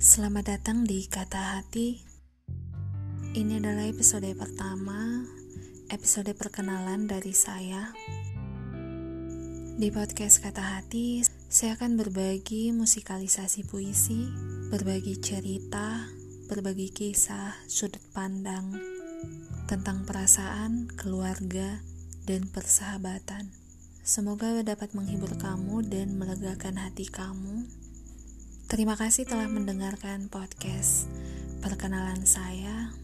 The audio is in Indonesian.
Selamat datang di Kata Hati. Ini adalah episode pertama, episode perkenalan dari saya. Di podcast Kata Hati, saya akan berbagi musikalisasi puisi, berbagi cerita, berbagi kisah, sudut pandang tentang perasaan, keluarga, dan persahabatan. Semoga dapat menghibur kamu dan melegakan hati kamu. Terima kasih telah mendengarkan podcast perkenalan saya.